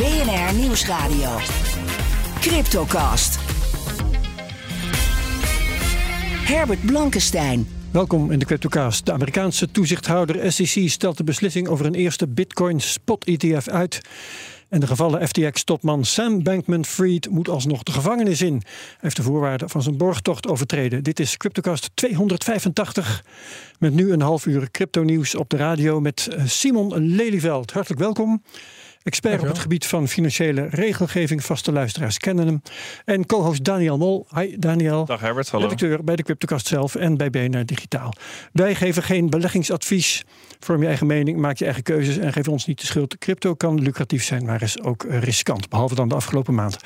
BNR Nieuwsradio. Cryptocast. Herbert Blankenstein. Welkom in de CryptoCast. De Amerikaanse toezichthouder SEC stelt de beslissing over een eerste Bitcoin spot ETF uit. En de gevallen FTX-topman Sam Bankman-Fried moet alsnog de gevangenis in. Hij heeft de voorwaarden van zijn borgtocht overtreden. Dit is CryptoCast 285. Met nu een half uur crypto-nieuws op de radio met eh, Simon Lelyveld. Hartelijk welkom. Expert op het gebied van financiële regelgeving, vaste luisteraars kennen hem. En co-host Daniel Mol. Hi Daniel. Dag Herbert, hallo. Redacteur bij de Cryptocast zelf en bij BNR Digitaal. Wij geven geen beleggingsadvies. Vorm je eigen mening, maak je eigen keuzes en geef ons niet de schuld. Crypto kan lucratief zijn, maar is ook riskant. Behalve dan de afgelopen maand.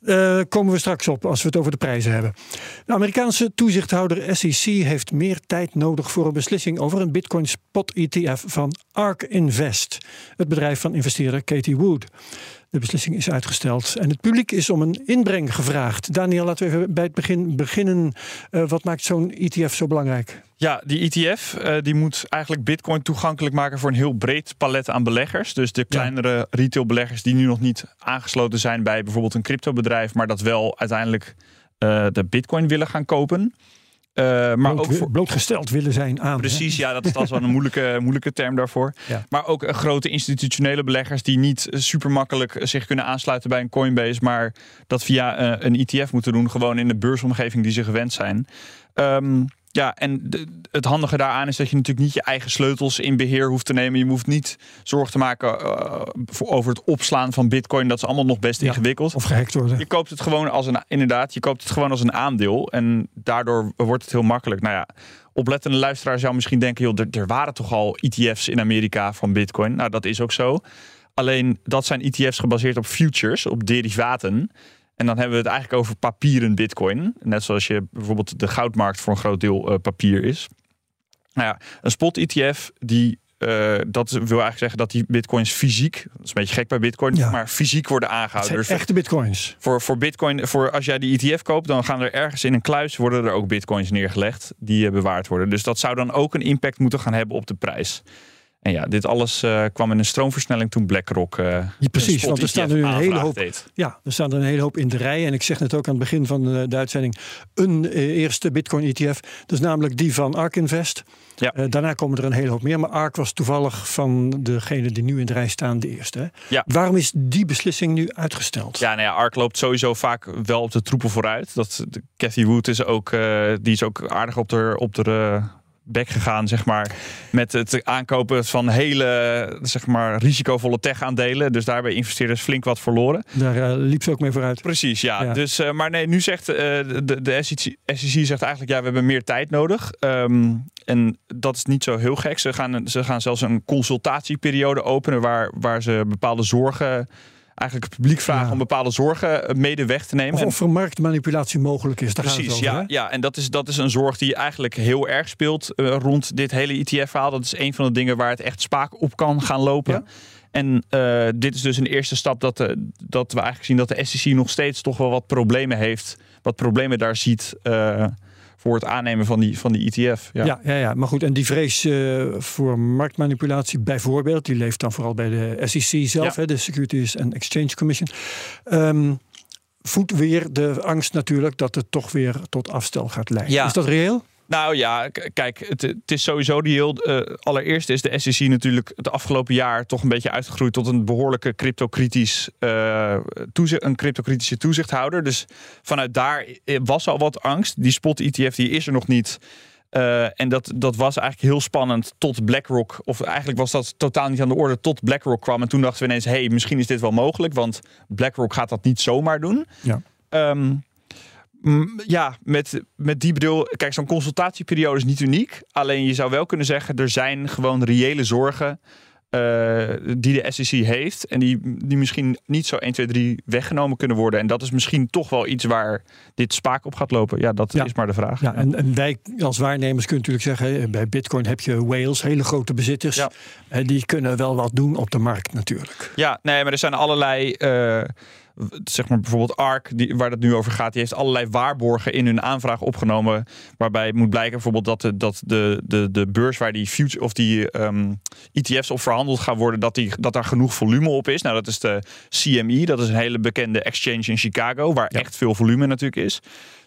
Uh, komen we straks op als we het over de prijzen hebben. De Amerikaanse toezichthouder SEC heeft meer tijd nodig voor een beslissing over een Bitcoin spot ETF van ARK Invest, het bedrijf van investeerder Katie Wood. De beslissing is uitgesteld en het publiek is om een inbreng gevraagd. Daniel, laten we even bij het begin beginnen. Uh, wat maakt zo'n ETF zo belangrijk? Ja, die ETF uh, die moet eigenlijk Bitcoin toegankelijk maken voor een heel breed palet aan beleggers. Dus de kleinere ja. retailbeleggers die nu nog niet aangesloten zijn bij bijvoorbeeld een cryptobedrijf, maar dat wel uiteindelijk uh, de Bitcoin willen gaan kopen. Uh, maar Bloot, ook voor, blootgesteld willen zijn aan. Precies, ja, dat is, wel een moeilijke, moeilijke term daarvoor. Ja. Maar ook uh, grote institutionele beleggers die niet super makkelijk zich kunnen aansluiten bij een Coinbase, maar dat via een ETF moeten doen, gewoon in de beursomgeving die ze gewend zijn. Um, ja, en de, het handige daaraan is dat je natuurlijk niet je eigen sleutels in beheer hoeft te nemen. Je hoeft niet zorgen te maken uh, voor, over het opslaan van bitcoin. Dat is allemaal nog best ja, ingewikkeld. Of gehackt worden. Je koopt het gewoon als een, inderdaad, je koopt het gewoon als een aandeel. En daardoor wordt het heel makkelijk. Nou ja, oplettende luisteraar zou misschien denken, joh, er, er waren toch al ETF's in Amerika van bitcoin. Nou, dat is ook zo. Alleen dat zijn ETF's gebaseerd op futures, op derivaten. En dan hebben we het eigenlijk over papieren bitcoin. Net zoals je bijvoorbeeld de goudmarkt voor een groot deel uh, papier is. Nou ja, een spot ETF die uh, dat wil eigenlijk zeggen dat die bitcoins fysiek, dat is een beetje gek bij bitcoin, ja. maar fysiek worden aangehouden. Dus echte bitcoins. Voor, voor bitcoin, voor als jij die ETF koopt, dan gaan er ergens in een kluis worden er ook bitcoins neergelegd die uh, bewaard worden. Dus dat zou dan ook een impact moeten gaan hebben op de prijs. En ja, dit alles uh, kwam in een stroomversnelling toen BlackRock. Uh, ja, precies, want er staan nu een hele hoop. Deed. Ja, er staan er een hele hoop in de rij. En ik zeg net ook aan het begin van de, de uitzending: een uh, eerste Bitcoin-ETF. Dat is namelijk die van ARK Invest. Ja. daarna komen er een hele hoop meer. Maar ARK was toevallig van degene die nu in de rij staan de eerste. Hè? Ja. Waarom is die beslissing nu uitgesteld? Ja, nou ja, ARK loopt sowieso vaak wel op de troepen vooruit. Dat, de, Cathy Wood is ook, die is ook aardig op de. Op de bek gegaan, zeg maar, met het aankopen van hele, zeg maar, risicovolle tech-aandelen. Dus daarbij investeerders flink wat verloren. Daar uh, liep ze ook mee vooruit. Precies, ja. ja. Dus, uh, maar nee, nu zegt uh, de, de SEC, SEC, zegt eigenlijk, ja, we hebben meer tijd nodig. Um, en dat is niet zo heel gek. Ze gaan, ze gaan zelfs een consultatieperiode openen waar, waar ze bepaalde zorgen eigenlijk het publiek vragen ja. om bepaalde zorgen mede weg te nemen. Of, of er marktmanipulatie mogelijk is. Daar Precies, over, ja, hè? ja. En dat is, dat is een zorg die eigenlijk heel erg speelt uh, rond dit hele ETF-verhaal. Dat is een van de dingen waar het echt spaak op kan gaan lopen. Ja. En uh, dit is dus een eerste stap dat, dat we eigenlijk zien dat de SEC nog steeds toch wel wat problemen heeft. Wat problemen daar ziet voor het aannemen van die, van die ETF. Ja. Ja, ja, ja, maar goed, en die vrees uh, voor marktmanipulatie bijvoorbeeld, die leeft dan vooral bij de SEC zelf, ja. hè, de Securities and Exchange Commission. Um, voedt weer de angst natuurlijk dat het toch weer tot afstel gaat leiden. Ja. Is dat reëel? Nou ja, kijk, het, het, is sowieso die heel. Uh, allereerst is de SEC natuurlijk het afgelopen jaar toch een beetje uitgegroeid tot een behoorlijke cryptocritisch, uh, toezicht, een cryptokritische toezichthouder. Dus vanuit daar was al wat angst. Die spot ETF die is er nog niet. Uh, en dat, dat was eigenlijk heel spannend tot BlackRock. Of eigenlijk was dat totaal niet aan de orde tot BlackRock kwam. En toen dachten we ineens: hé, hey, misschien is dit wel mogelijk. Want BlackRock gaat dat niet zomaar doen. Ja. Um, ja, met, met die bedoel, kijk, zo'n consultatieperiode is niet uniek. Alleen je zou wel kunnen zeggen, er zijn gewoon reële zorgen uh, die de SEC heeft. En die, die misschien niet zo 1, 2, 3 weggenomen kunnen worden. En dat is misschien toch wel iets waar dit spaak op gaat lopen. Ja, dat is maar de vraag. Ja, En, en, wij als waarnemers kunnen natuurlijk zeggen... bij Bitcoin heb je whales, hele grote bezitters. Ja. En die kunnen wel wat doen op de markt natuurlijk. Ja, nee, maar er zijn allerlei... Uh, zeg maar bijvoorbeeld ARK, die, waar het nu over gaat, die heeft allerlei waarborgen in hun aanvraag opgenomen. Waarbij het moet blijken bijvoorbeeld dat de, dat de, de, de beurs waar die future of die um, ETF's op verhandeld gaan worden, dat, die, dat daar genoeg volume op is. Nou, dat is de CME, dat is een hele bekende exchange in Chicago, waar echt veel volume natuurlijk is.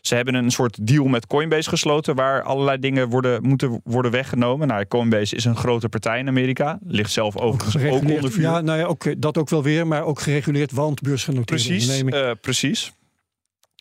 Ze hebben een soort deal met Coinbase gesloten waar allerlei dingen worden, moeten worden weggenomen. Nou, Coinbase is een grote partij in Amerika. Ligt zelf overigens ook, ook onder vuur. Ja, nou ja, ook, dat ook wel weer, maar ook gereguleerd, want beursgenoteerde precies. Uh, precies.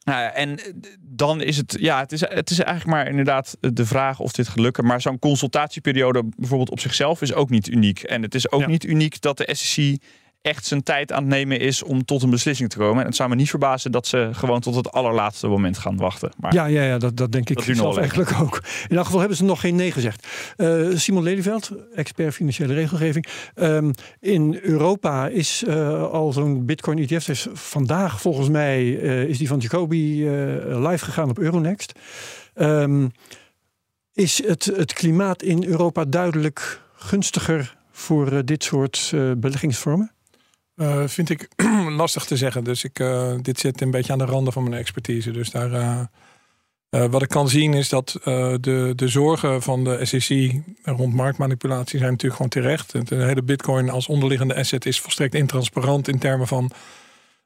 Nou ja, en dan is het, ja, het is, het is eigenlijk maar inderdaad de vraag of dit gaat lukken. Maar zo'n consultatieperiode bijvoorbeeld op zichzelf is ook niet uniek. En het is ook ja. niet uniek dat de SEC echt zijn tijd aan het nemen is om tot een beslissing te komen. En het zou me niet verbazen dat ze gewoon tot het allerlaatste moment gaan wachten. Maar ja, ja, ja dat, dat denk ik dat zelf eigenlijk ook. In elk geval hebben ze nog geen nee gezegd. Uh, Simon Lelyveld, expert financiële regelgeving. Um, in Europa is uh, al zo'n Bitcoin ETF. Dus vandaag volgens mij uh, is die van Jacobi live gegaan op Euronext. Um, is het, het klimaat in Europa duidelijk gunstiger voor dit soort beleggingsvormen? Uh, vind ik lastig te zeggen. Dus ik, uh, dit zit een beetje aan de randen van mijn expertise. Dus daar, uh, wat ik kan zien is dat de, de zorgen van de SEC rond marktmanipulatie zijn natuurlijk gewoon terecht. De hele bitcoin als onderliggende asset is volstrekt intransparant in termen van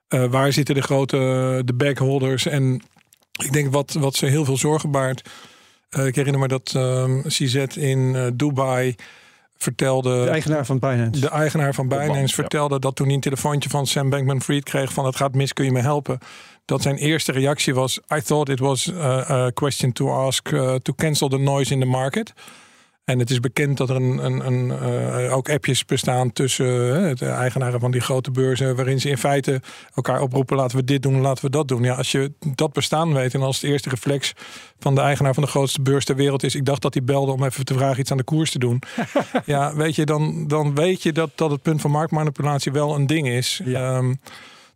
waar zitten de grote de backholders. En ik denk wat, wat ze heel veel zorgen baart. ik herinner me dat CZ in Dubai vertelde. De eigenaar van Binance. De eigenaar van Binance vertelde dat toen hij een telefoontje van Sam Bankman Fried kreeg van het gaat mis, kun je me helpen. Dat zijn eerste reactie was: I thought it was a question to ask uh, to cancel the noise in the market. En het is bekend dat er een, een, een uh, ook appjes bestaan tussen uh, de eigenaren van die grote beurzen, waarin ze in feite elkaar oproepen: laten we dit doen, laten we dat doen. Ja, als je dat bestaan weet en als het eerste reflex van de eigenaar van de grootste beurs ter wereld is: ik dacht dat hij belde om even te vragen iets aan de koers te doen. ja, weet je, dan, dan weet je dat, dat het punt van marktmanipulatie wel een ding is. Ja. Um,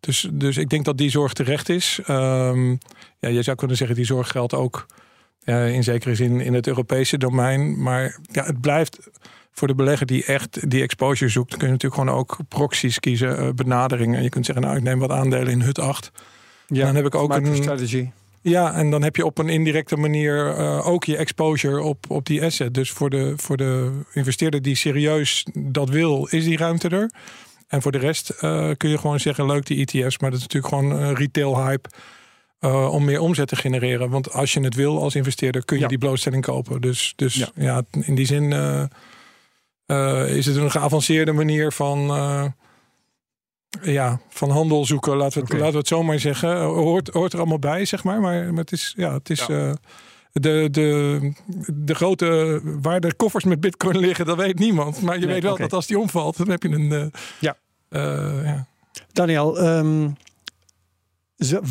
dus, dus ik denk dat die zorg terecht is. Um, ja, je zou kunnen zeggen, die zorg geldt ook uh, in zekere zin in het Europese domein. Maar ja, het blijft voor de belegger die echt die exposure zoekt, kun je natuurlijk gewoon ook proxies kiezen, uh, benaderingen. Je kunt zeggen, nou, ik neem wat aandelen in HUT 8. Ja, dan heb ik ook een strategie. Ja, en dan heb je op een indirecte manier uh, ook je exposure op, op die asset. Dus voor de, voor de investeerder die serieus dat wil, is die ruimte er. En voor de rest kun je gewoon zeggen, leuk die ETF's, maar dat is natuurlijk gewoon retail hype. Uh, om meer omzet te genereren. Want als je het wil als investeerder, kun je ja. die blootstelling kopen. Dus, dus ja. ja in die zin uh, uh, is het een geavanceerde manier van, ja, van handel zoeken. Laten we, het, okay. laten we het zo maar zeggen. Hoort, hoort er allemaal bij, zeg maar. Maar, maar het is, ja, het is ja. de, de, de grote, waar de koffers met bitcoin liggen, dat weet niemand. Maar je nee, weet wel okay. dat als die omvalt, dan heb je een... ja. ja. Daniel, um,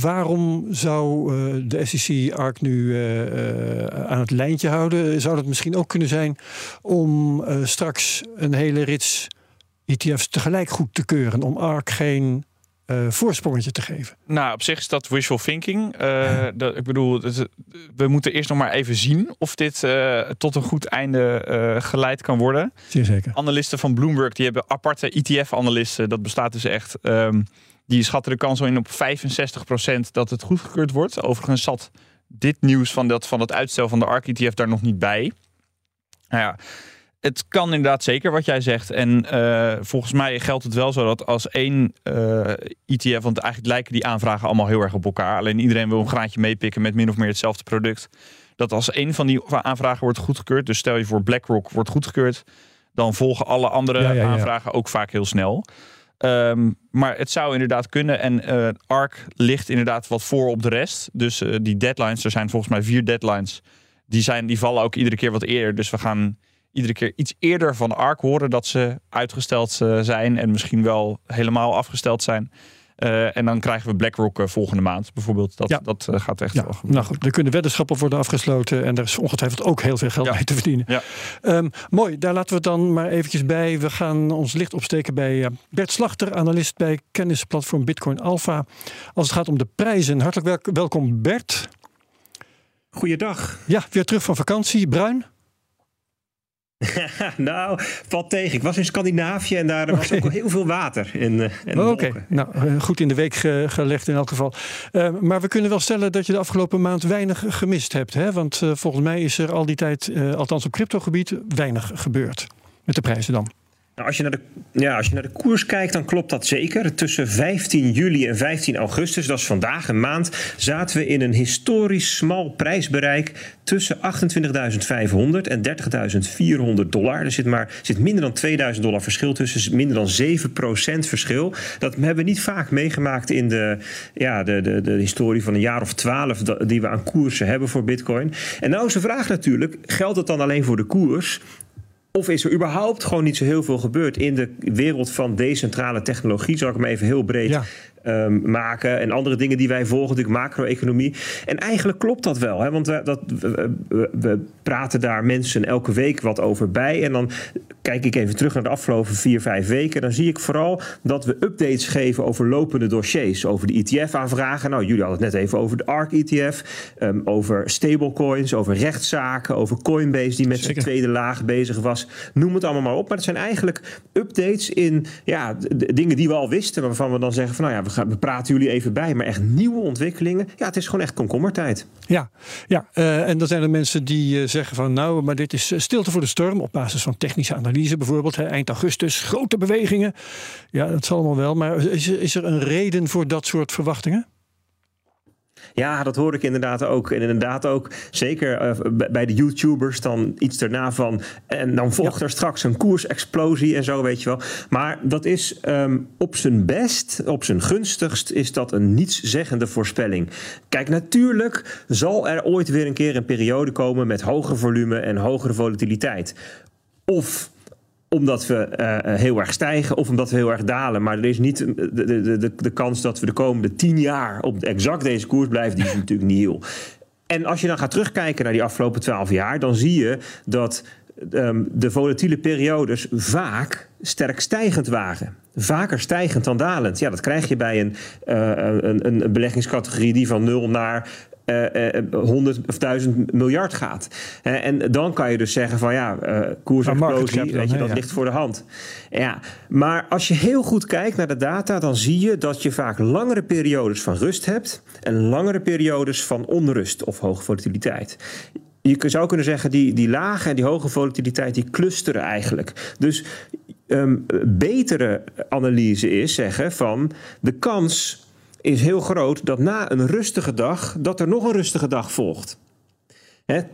Waarom zou uh, de SEC ARC nu uh, uh, aan het lijntje houden? Zou dat misschien ook kunnen zijn om straks een hele rits ETF's tegelijk goed te keuren, om ARC geen uh, voorsprongetje te geven. Nou, op zich is dat wishful thinking. Uh, dat, ik bedoel, we moeten eerst nog maar even zien of dit uh, tot een goed einde geleid kan worden. Zeer zeker. Analisten van Bloomberg die hebben aparte ETF-analisten. Dat bestaat dus echt. Um, die schatten de kans al in op 65% dat het goedgekeurd wordt. Overigens zat dit nieuws van dat, van het uitstel van de ARC-ETF daar nog niet bij. Nou ja, het kan inderdaad zeker wat jij zegt. En uh, volgens mij geldt het wel zo dat als één uh, ETF, want eigenlijk lijken die aanvragen allemaal heel erg op elkaar. Alleen iedereen wil een graantje meepikken met min of meer hetzelfde product. Dat als één van die aanvragen wordt goedgekeurd, dus stel je voor BlackRock wordt goedgekeurd, dan volgen alle andere ja, ja, ja. aanvragen ook vaak heel snel. Um, maar het zou inderdaad kunnen. En uh, ARC ligt inderdaad wat voor op de rest. Dus uh, die deadlines, er zijn volgens mij vier deadlines. Die, zijn, die vallen ook iedere keer wat eerder. Dus we gaan iedere keer iets eerder van ARC horen dat ze uitgesteld uh, zijn. En misschien wel helemaal afgesteld zijn. Eh, en dan krijgen we BlackRock uh, volgende maand bijvoorbeeld. Dat, Ja. dat eh, gaat echt Ja, wel. nou goed, er kunnen weddenschappen worden afgesloten en er is ongetwijfeld ook heel veel geld Ja. mee te verdienen. Ja. Ehm, mooi, daar laten we het dan maar eventjes bij. We gaan ons licht opsteken bij eh, Bert Slachter, analist bij kennisplatform Bitcoin Alpha. Als het gaat om de prijzen. Hartelijk welk- welkom Bert. Goeiedag. Ja, weer terug van vakantie. Bruin? nou, valt tegen. Ik was in Scandinavië en daar was ook heel veel water. En, eh, en Oh, Oké, nou eh, goed in de week ge- gelegd in elk geval. Eh, maar we kunnen wel stellen dat je de afgelopen maand weinig gemist hebt. Hè? Want volgens mij is er al die tijd, althans op cryptogebied, weinig gebeurd. Met de prijzen dan. Nou, als, je naar de, ja, als je naar de koers kijkt, dan klopt dat zeker. Tussen 15 juli en 15 augustus, dat is vandaag een maand, zaten we in een historisch smal prijsbereik tussen 28.500 en 30.400 dollar. Er zit, maar, zit minder dan 2000 dollar verschil tussen, minder dan 7% verschil. Dat hebben we niet vaak meegemaakt in de, ja, de, de, de historie van een jaar of twaalf die we aan koersen hebben voor Bitcoin. En nou is de vraag natuurlijk, geldt het dan alleen voor de koers? Of is er überhaupt gewoon niet zo heel veel gebeurd in de wereld van decentrale technologie? Zal ik hem even heel breed Ja. Ehm, maken. En andere dingen die wij volgen, natuurlijk macro-economie. En eigenlijk klopt dat wel. Hè? Want we, dat, we, we- praten daar mensen elke week wat over bij. En dan kijk ik even terug naar de afgelopen vier, vijf weken. Dan zie ik vooral dat we updates geven over lopende dossiers. Over de ETF-aanvragen. Nou, jullie hadden het net even over de ARK-ETF. ehm, over stablecoins, over rechtszaken. Over Coinbase die met zijn tweede laag bezig was. Noem het allemaal maar op. Maar het zijn eigenlijk updates in ja, de- de dingen die we al wisten. Waarvan we dan zeggen van nou ja, we, we praten jullie even bij. Maar echt nieuwe ontwikkelingen. Ja, het is gewoon echt komkommertijd. Ja, ja eh, en dan zijn er mensen die eh, zeggen van nou, maar dit is eh, stilte voor de storm op basis van technische analyse bijvoorbeeld. Hè, eind augustus, grote bewegingen. Ja, dat zal allemaal wel. Maar is, is er een reden voor dat soort verwachtingen? Ja, dat hoor ik inderdaad ook. En inderdaad ook, zeker eh, bij de YouTubers, dan iets daarna van. En dan volgt er straks een koersexplosie en zo, weet je wel. Maar dat is ehm, op zijn best, op zijn gunstigst, is dat een nietszeggende voorspelling. Kijk, natuurlijk zal er ooit weer een keer een periode komen met hoger volume en hogere volatiliteit. Of omdat we eh, heel erg stijgen of omdat we heel erg dalen. Maar er is niet de, de, de, de kans dat we de komende tien jaar op exact deze koers blijven. Die is natuurlijk niet heel. En als je dan gaat terugkijken naar die afgelopen twaalf jaar, dan zie je dat ehm, de volatiele periodes vaak sterk stijgend waren. Vaker stijgend dan dalend. Ja, dat krijg je bij een, eh, een, een beleggingscategorie die van nul naar eh, eh, 100 of 1000 miljard gaat. Eh, en dan kan je dus zeggen van ja, eh market koersexplosie, weet je, dat ja. ligt voor de hand. Ja, maar als je heel goed kijkt naar de data, dan zie je dat je vaak langere periodes van rust hebt en langere periodes van onrust of hoge volatiliteit. Je zou kunnen zeggen, die, die lage en die hoge volatiliteit, die clusteren eigenlijk. Dus ehm, betere analyse is zeggen van de kans is heel groot dat na een rustige dag, dat er nog een rustige dag volgt.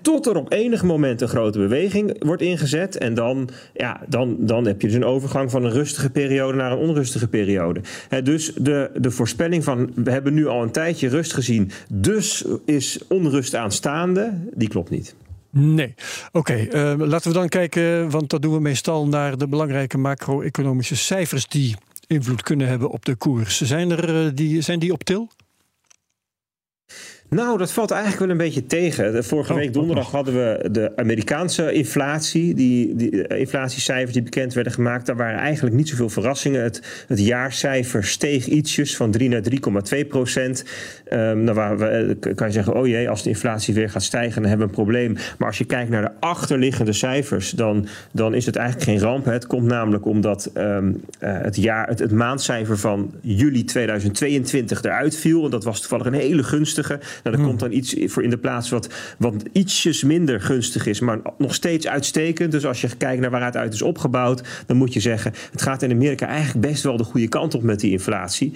Tot er op enig moment een grote beweging wordt ingezet. En dan, ja, dan, dan heb je dus een overgang van een rustige periode naar een onrustige periode. Dus de, de voorspelling van we hebben nu al een tijdje rust gezien, dus is onrust aanstaande, die klopt niet. Nee. Oké, eh, laten we dan kijken, want dat doen we meestal naar de belangrijke macro-economische cijfers die invloed kunnen hebben op de koers. Zijn, er, eh, die, zijn die op til? Nou, dat valt eigenlijk wel een beetje tegen. Vorige Oh, week donderdag hadden we de Amerikaanse inflatie. Die, die eh, inflatiecijfers die bekend werden gemaakt. Daar waren eigenlijk niet zoveel verrassingen. Het, het jaarcijfer steeg ietsjes van 3 naar 3,2 procent. Ehm, nou, waar we, eh, kan je zeggen, oh jee, als de inflatie weer gaat stijgen, dan hebben we een probleem. Maar als je kijkt naar de achterliggende cijfers, dan, dan is het eigenlijk geen ramp. Het komt namelijk omdat ehm, eh, het, jaar, het, het maandcijfer van juli 2022 eruit viel. En dat was toevallig een hele gunstige. Nou, er komt dan iets voor in de plaats wat, wat ietsjes minder gunstig is, maar nog steeds uitstekend. Dus als je kijkt naar waaruit het uit is opgebouwd, dan moet je zeggen, het gaat in Amerika eigenlijk best wel de goede kant op met die inflatie.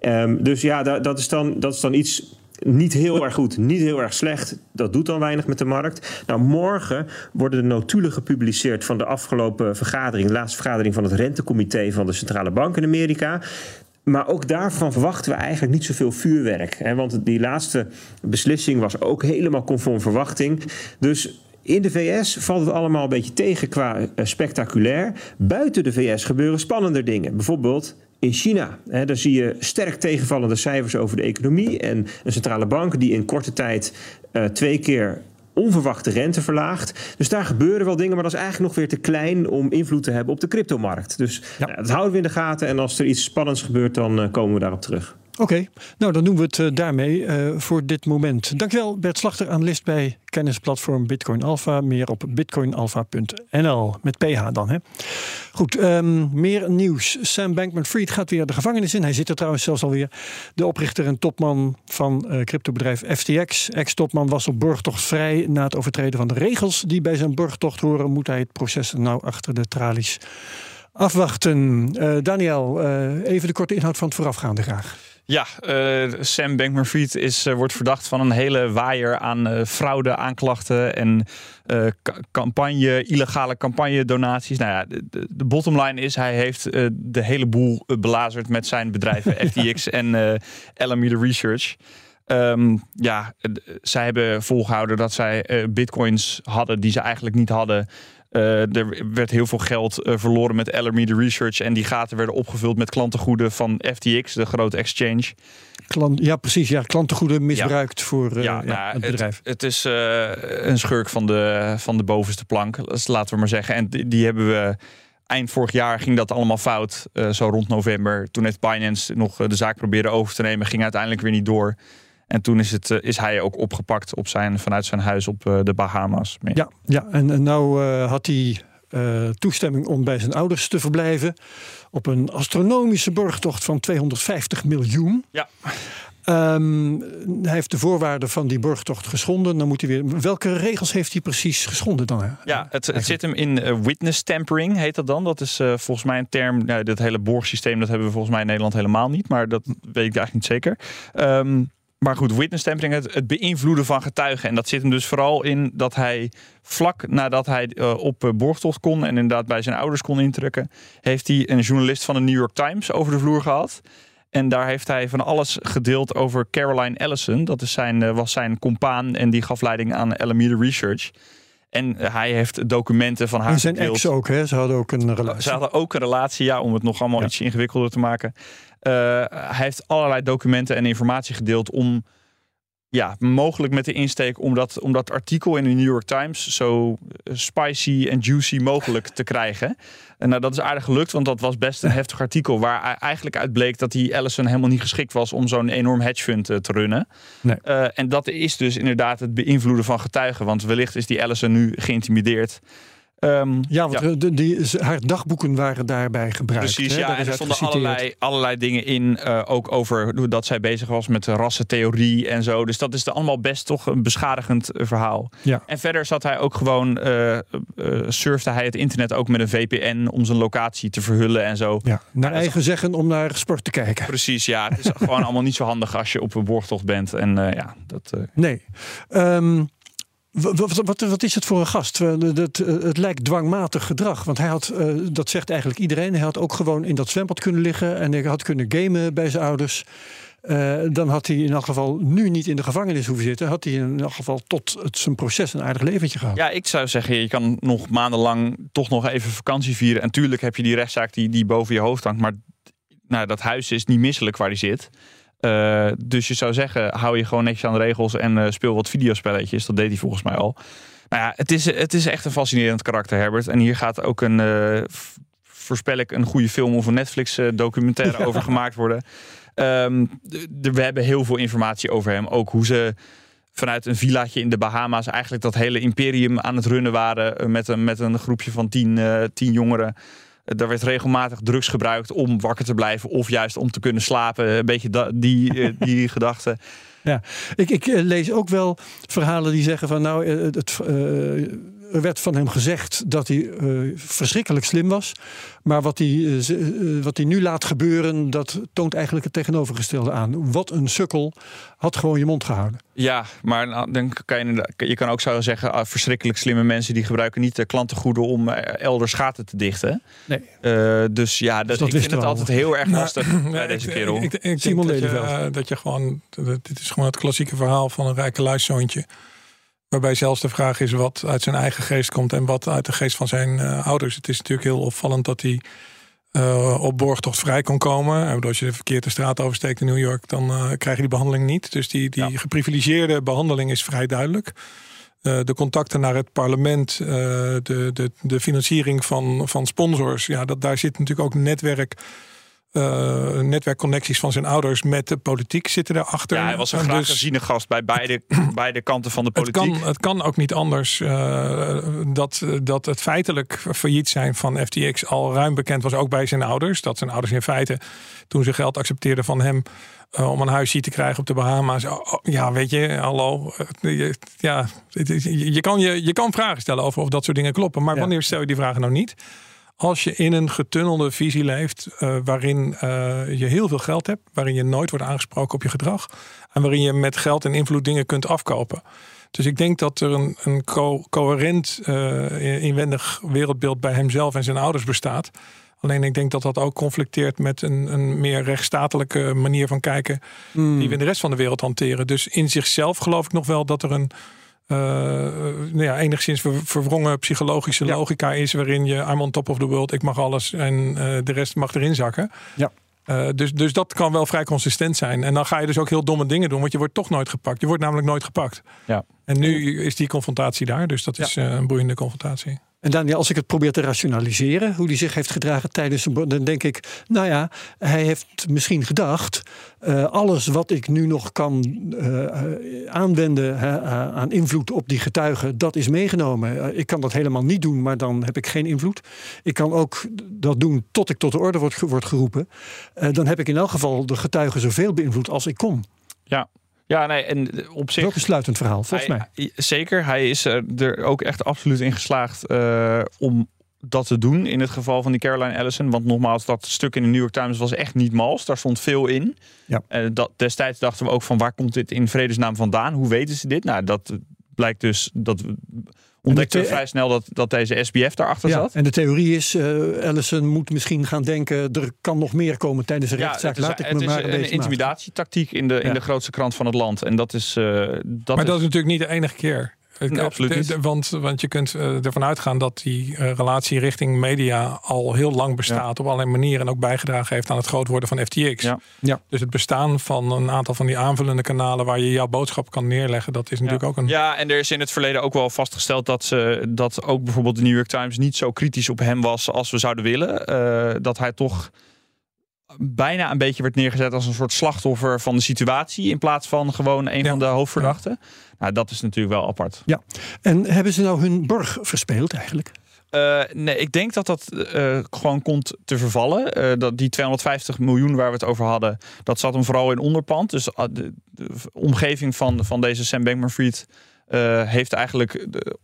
Ehm, dus ja, dat, dat, is dan, dat is dan iets niet heel erg goed, niet heel erg slecht. Dat doet dan weinig met de markt. Nou, morgen worden de notulen gepubliceerd van de afgelopen vergadering, de laatste vergadering van het rentecomité van de centrale bank in Amerika. Maar ook daarvan verwachten we eigenlijk niet zoveel vuurwerk. Hè? Want die laatste beslissing was ook helemaal conform verwachting. Dus in de VS valt het allemaal een beetje tegen qua eh, spectaculair. Buiten de VS gebeuren spannender dingen. Bijvoorbeeld in China. Daar zie je sterk tegenvallende cijfers over de economie. En een centrale bank die in korte tijd uh, twee keer onverwachte rente verlaagt. Dus daar gebeuren wel dingen, maar dat is eigenlijk nog weer te klein om invloed te hebben op de cryptomarkt. Dus ja. dat houden we in de gaten. En als er iets spannends gebeurt, dan uh, komen we daarop terug. Oké, nou dan doen we het uh, daarmee uh, voor dit moment. Dankjewel Bert Slachter, analist bij kennisplatform Bitcoin Alpha. Meer op bitcoinalpha.nl, met PH dan. Hè? Goed, um, meer nieuws. Sam Bankman-Fried gaat weer de gevangenis in. Hij zit er trouwens zelfs alweer. De oprichter en topman van uh, cryptobedrijf FTX. Ex-topman was op borgtocht vrij. Na het overtreden van de regels die bij zijn borgtocht horen... moet hij het proces nou achter de tralies afwachten. Daniel, even de korte inhoud van het voorafgaande graag. Ja, uh, Sam Bankman-Fried is, uh, wordt verdacht van een hele waaier aan uh, fraude, aanklachten en campagne, illegale campagne-donaties. Nou ja, de, de bottom line is, hij heeft de hele boel belazerd met zijn bedrijven FTX en Alameda Research. Um, ja, zij hebben volgehouden dat zij bitcoins hadden die ze eigenlijk niet hadden. Uh, er werd heel veel geld uh, verloren met Alameda Research. En die gaten werden opgevuld met klantengoeden van FTX, de grote exchange. Klant, ja, precies. Ja, klantengoeden misbruikt ja. voor uh, ja, ja, het bedrijf. Het, het is een schurk van de, van de bovenste plank, laten we maar zeggen. En die, die hebben we eind vorig jaar ging dat allemaal fout. Uh, zo rond november. Toen heeft Binance nog de zaak proberen over te nemen. Ging uiteindelijk weer niet door. En toen is, het, eh, is hij ook opgepakt op zijn, vanuit zijn huis op eh, de Bahama's. Ja, ja, en, en nou uh, had hij uh, toestemming om bij zijn ouders te verblijven. Op een astronomische borgtocht van 250 miljoen. Ja. Um, hij heeft de voorwaarden van die borgtocht geschonden. Dan moet hij weer. Welke regels heeft hij precies geschonden dan? Ja, het, het zit hem in uh, witness tampering, heet dat dan. Dat is uh, volgens mij een term. Nou, dit hele borgsysteem, dat hebben we volgens mij in Nederland helemaal niet. Maar dat weet ik eigenlijk niet zeker. Um, maar goed, witness tampering, het, het, beïnvloeden van getuigen. En dat zit hem dus vooral in dat hij vlak nadat hij uh, op uh, borgtocht kon en inderdaad bij zijn ouders kon intrekken, heeft hij een journalist van de New York Times over de vloer gehad. En daar heeft hij van alles gedeeld over Caroline Ellison. Dat is zijn, uh, was zijn compaan en die gaf leiding aan Alameda Research. En hij heeft documenten van haar. En zijn gedeeld. ex ook, hè? Ze hadden ook een relatie. Ze hadden ook een relatie, ja, om het nog allemaal ja. iets ingewikkelder te maken. Uh, hij heeft allerlei documenten en informatie gedeeld om ja, mogelijk met de insteek om dat, om dat artikel in de New York Times zo spicy en juicy mogelijk te krijgen. En nou, dat is aardig gelukt, want dat was best een heftig artikel waar eigenlijk uit bleek dat die Ellison helemaal niet geschikt was om zo'n enorm hedge fund te runnen. Nee. Uh, en dat is dus inderdaad het beïnvloeden van getuigen, want wellicht is die Ellison nu geïntimideerd. Um, ja, want ja. De, die, haar dagboeken waren daarbij gebruikt. Precies, hè? ja. En er stonden allerlei, allerlei dingen in, uh, ook over dat zij bezig was met rassentheorie en zo. Dus dat is allemaal best toch een beschadigend verhaal. Ja. En verder zat hij ook gewoon, uh, uh, surfde hij het internet ook met een VPN om zijn locatie te verhullen en zo. Ja, naar eigen is... zeggen om naar sport te kijken. Precies, ja. Het is gewoon allemaal niet zo handig als je op een borgtocht bent. En ja, dat... Nee. Um, wat, wat, wat, is het voor een gast? Het, het lijkt dwangmatig gedrag. Want hij had, dat zegt eigenlijk iedereen, hij had ook gewoon in dat zwembad kunnen liggen en hij had kunnen gamen bij zijn ouders. Uh, dan had hij in elk geval nu niet in de gevangenis hoeven zitten. Had hij in elk geval tot het, zijn proces een aardig leventje gehad. Ja, ik zou zeggen, je kan nog maandenlang toch nog even vakantie vieren. En tuurlijk heb je die rechtszaak die, die boven je hoofd hangt. Maar nou, dat huis is niet misselijk waar hij zit. Uh, dus je zou zeggen, hou je gewoon netjes aan de regels en uh, speel wat videospelletjes. Dat deed hij volgens mij al. Nou ja, het is, het is echt een fascinerend karakter, Herbert. En hier gaat ook een, uh, voorspel ik, een goede film of een Netflix documentaire ja. over gemaakt worden. Um, we hebben heel veel informatie over hem. Ook hoe ze vanuit een villaatje in de Bahama's eigenlijk dat hele imperium aan het runnen waren. Met een, met een groepje van tien, tien jongeren. Er werd regelmatig drugs gebruikt om wakker te blijven of juist om te kunnen slapen. Een beetje die, die gedachte. Ja, ik, ik lees ook wel verhalen die zeggen van nou, het, uh, er werd van hem gezegd dat hij uh, verschrikkelijk slim was. Maar wat hij, uh, wat hij nu laat gebeuren, dat toont eigenlijk het tegenovergestelde aan. Wat een sukkel, had gewoon je mond gehouden. Ja, maar nou, dan kan je, je kan ook zo zeggen, ah, verschrikkelijk slimme mensen die gebruiken niet de klantengoeden om elders gaten te dichten. Nee. Uh, dus ja, dat, dus dat ik vind het altijd heel erg lastig nou, bij deze ik, kerel. Ik, ik, ik Simon denk dat je, dat je gewoon, dit is gewoon het klassieke verhaal van een rijke luiszoontje. Waarbij zelfs de vraag is wat uit zijn eigen geest komt en wat uit de geest van zijn uh, ouders. Het is natuurlijk heel opvallend dat hij uh, op borgtocht vrij kon komen. En als je de straat oversteekt in New York, dan uh, krijg je die behandeling niet. Dus die, die geprivilegeerde behandeling is vrij duidelijk. De contacten naar het parlement, de, de, de financiering van, van sponsors, ja, dat, daar zit natuurlijk ook netwerk uh, netwerkconnecties van zijn ouders met de politiek zitten daarachter. Ja, hij was een graag dus, geziene gast bij beide, beide kanten van de politiek. Het kan, het kan ook niet anders uh, dat, dat het feitelijk failliet zijn van FTX al ruim bekend was, ook bij zijn ouders. Dat zijn ouders in feite, toen ze geld accepteerden van hem, uh, om een huisje te krijgen op de Bahama's. Oh, oh, ja, weet je, hallo. ja, je, kan je, je kan vragen stellen over of dat soort dingen kloppen. Maar ja. wanneer stel je die vragen nou niet? Als je in een getunnelde visie leeft, uh, waarin uh, je heel veel geld hebt, waarin je nooit wordt aangesproken op je gedrag en waarin je met geld en invloed dingen kunt afkopen. Dus ik denk dat er een, een co coherent uh, inwendig wereldbeeld bij hemzelf en zijn ouders bestaat. Alleen ik denk dat dat ook conflicteert met een, een meer rechtsstatelijke manier van kijken, mm. die we in de rest van de wereld hanteren. Dus in zichzelf geloof ik nog wel dat er een nou ja, enigszins verwrongen psychologische logica is, waarin je I'm on top of the world, ik mag alles en uh, de rest mag erin zakken. Ja. Uh, dus, dus dat kan wel vrij consistent zijn. En dan ga je dus ook heel domme dingen doen, want je wordt toch nooit gepakt. Je wordt namelijk nooit gepakt. Ja. En nu is die confrontatie daar, dus dat is een boeiende confrontatie. En Daniel, als ik het probeer te rationaliseren, hoe hij zich heeft gedragen tijdens een. dan denk ik, nou ja, hij heeft misschien gedacht. Uh, alles wat ik nu nog kan uh, aanwenden uh, aan invloed op die getuigen, dat is meegenomen. ik kan dat helemaal niet doen, maar dan heb ik geen invloed. Ik kan ook dat doen tot ik tot de orde word, word geroepen. dan heb ik in elk geval de getuigen zoveel beïnvloed als ik kon. Ja, ja, nee, en op zich. Ook een sluitend verhaal, volgens mij. Zeker. Hij is er ook echt absoluut in geslaagd uh, om dat te doen. In het geval van die Caroline Ellison. Want nogmaals, dat stuk in de New York Times was echt niet mals. Daar stond veel in. Ja. Uh, dat, destijds dachten we ook van waar komt dit in vredesnaam vandaan? Hoe weten ze dit? Nou, dat blijkt dus dat ontdekte vrij snel dat, dat deze SBF daarachter ja, zat. En de theorie is, uh, Ellison moet misschien gaan denken... er kan nog meer komen tijdens de rechtszaak. Laat ik me het maar is een intimidatietactiek in de, in de grootste krant van het land. En dat is... Uh, dat maar is, dat is natuurlijk niet de enige keer. Nee, absoluut niet. Want, want je kunt uh, ervan uitgaan dat die uh, relatie richting media al heel lang bestaat. Ja. Op allerlei manieren en ook bijgedragen heeft aan het groot worden van FTX. Ja. Ja. Dus het bestaan van een aantal van die aanvullende kanalen waar je jouw boodschap kan neerleggen. Dat is natuurlijk ja. ook een. Ja, en er is in het verleden ook wel vastgesteld dat, ze, dat ook bijvoorbeeld de New York Times niet zo kritisch op hem was als we zouden willen. Uh, dat hij toch bijna een beetje werd neergezet als een soort slachtoffer van de situatie. In plaats van gewoon een ja. van de hoofdverdachten. Ja. Nou, dat is natuurlijk wel apart. Ja. En hebben ze nou hun borg verspeeld eigenlijk? Uh, nee, ik denk dat dat uh, gewoon komt te vervallen. Uh, dat die 250 miljoen waar we het over hadden, dat zat hem vooral in onderpand. Dus de, de omgeving van, van deze Sam Bankman-Fried heeft eigenlijk de,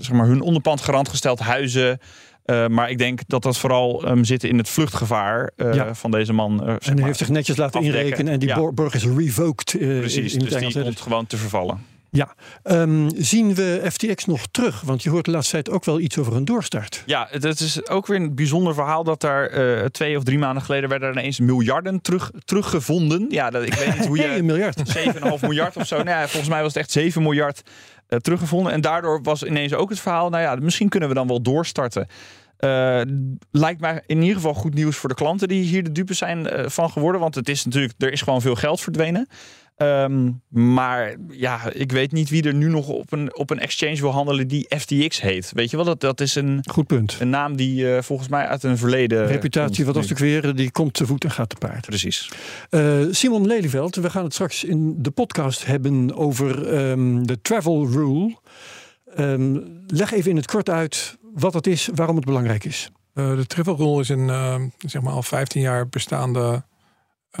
zeg maar hun onderpand garant gesteld. Huizen, uh, maar ik denk dat dat vooral um, zit in het vluchtgevaar uh, ja. van deze man. Uh, en hij maar, heeft zich netjes laten afdekken. inrekenen en die ja. borg is revoked. Precies, in, in dus die komt gewoon te vervallen. Ja, um, zien we FTX nog terug? Want je hoort de laatste tijd ook wel iets over een doorstart. Ja, het is ook weer een bijzonder verhaal dat daar uh, twee of drie maanden geleden werden er ineens miljarden terug, teruggevonden. Ja, dat, ik weet niet hoe je... hey, een miljard. 7,5 miljard of zo. Nou ja, volgens mij was het echt 7 miljard uh, teruggevonden. En daardoor was ineens ook het verhaal, nou ja, misschien kunnen we dan wel doorstarten. Uh, lijkt mij in ieder geval goed nieuws voor de klanten die hier de dupe zijn uh, van geworden. Want het is natuurlijk, er is gewoon veel geld verdwenen. Um, maar ja, ik weet niet wie er nu nog op een, op een exchange wil handelen die FTX heet. Weet je wel, dat, dat is een, Goed punt. een naam die uh, volgens mij uit een verleden. Reputatie, wat was natuurlijk weer, die komt te voet en gaat te paard. Precies. Uh, Simon Lelyveld, we gaan het straks in de podcast hebben over um, de travel rule. Um, leg even in het kort uit wat het is, waarom het belangrijk is. Uh, de travel rule is een uh, zeg maar al 15 jaar bestaande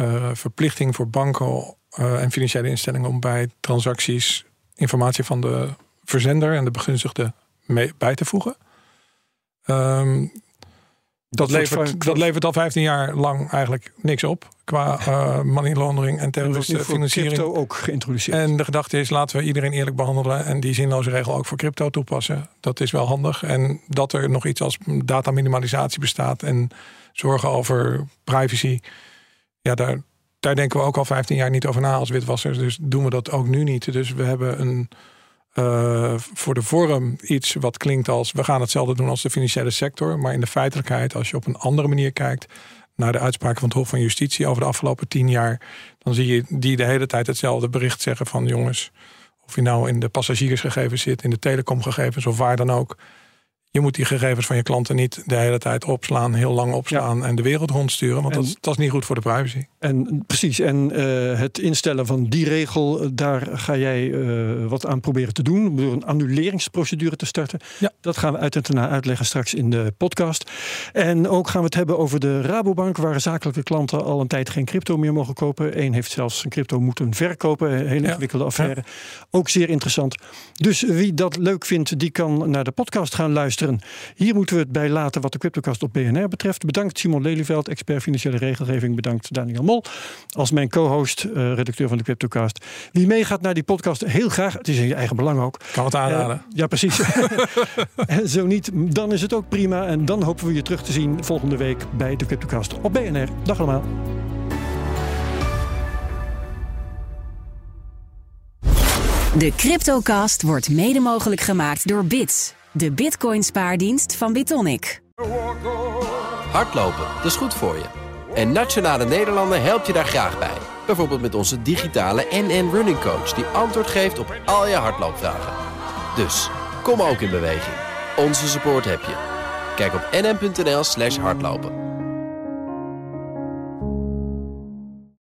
uh, verplichting voor banken en financiële instellingen om bij transacties informatie van de verzender en de begunstigde mee, bij te voegen. Um, dat, levert, dat levert al 15 jaar lang eigenlijk niks op qua uh, money laundering en terroristische financiering. crypto ook geïntroduceerd. En de gedachte is, laten we iedereen eerlijk behandelen en die zinloze regel ook voor crypto toepassen. Dat is wel handig. En dat er nog iets als dataminimalisatie bestaat en zorgen over privacy. Ja, daar, daar denken we ook al 15 jaar niet over na als witwassers. Dus doen we dat ook nu niet. Dus we hebben een uh, voor de vorm iets wat klinkt als we gaan hetzelfde doen als de financiële sector. Maar in de feitelijkheid, als je op een andere manier kijkt naar de uitspraken van het Hof van Justitie over de afgelopen tien jaar, dan zie je die de hele tijd hetzelfde bericht zeggen van jongens, of je nou in de passagiersgegevens zit, in de telecomgegevens of waar dan ook. Je moet die gegevens van je klanten niet de hele tijd opslaan, heel lang opslaan en de wereld rondsturen. Want dat, dat, is niet goed voor de privacy. En precies, en uh, het instellen van die regel, eh, daar ga jij uh, wat aan proberen te doen. Door een annuleringsprocedure te starten. Ja. Dat gaan we uit en na uitleggen straks in de podcast. En ook gaan we het hebben over de Rabobank, waar zakelijke klanten al een tijd geen crypto meer mogen kopen. Eén heeft zelfs een crypto moeten verkopen. Een hele ingewikkelde affaire. Ook zeer interessant. Dus wie dat leuk vindt, die kan naar de podcast gaan luisteren. Hier moeten we het bij laten wat de CryptoCast op BNR betreft. Bedankt Simon Lelyveld, expert financiële regelgeving. Bedankt Daniel Mol als mijn co-host, uh, redacteur van de CryptoCast. Wie meegaat naar die podcast, heel graag. Het is in je eigen belang ook. Kan het aanraden. Uh, ja, precies. en zo niet, dan is het ook prima. En dan hopen we je terug te zien volgende week bij de CryptoCast op BNR. Dag allemaal. De CryptoCast wordt mede mogelijk gemaakt door Bits de Bitcoin spaardienst van Bitonic. Hardlopen, dat is goed voor je. En Nationale Nederlanden helpt je daar graag bij. Bijvoorbeeld met onze digitale NN Running Coach... die antwoord geeft op al je hardloopvragen. Dus, kom ook in beweging. Onze support heb je. Kijk op nn.nl slash hardlopen.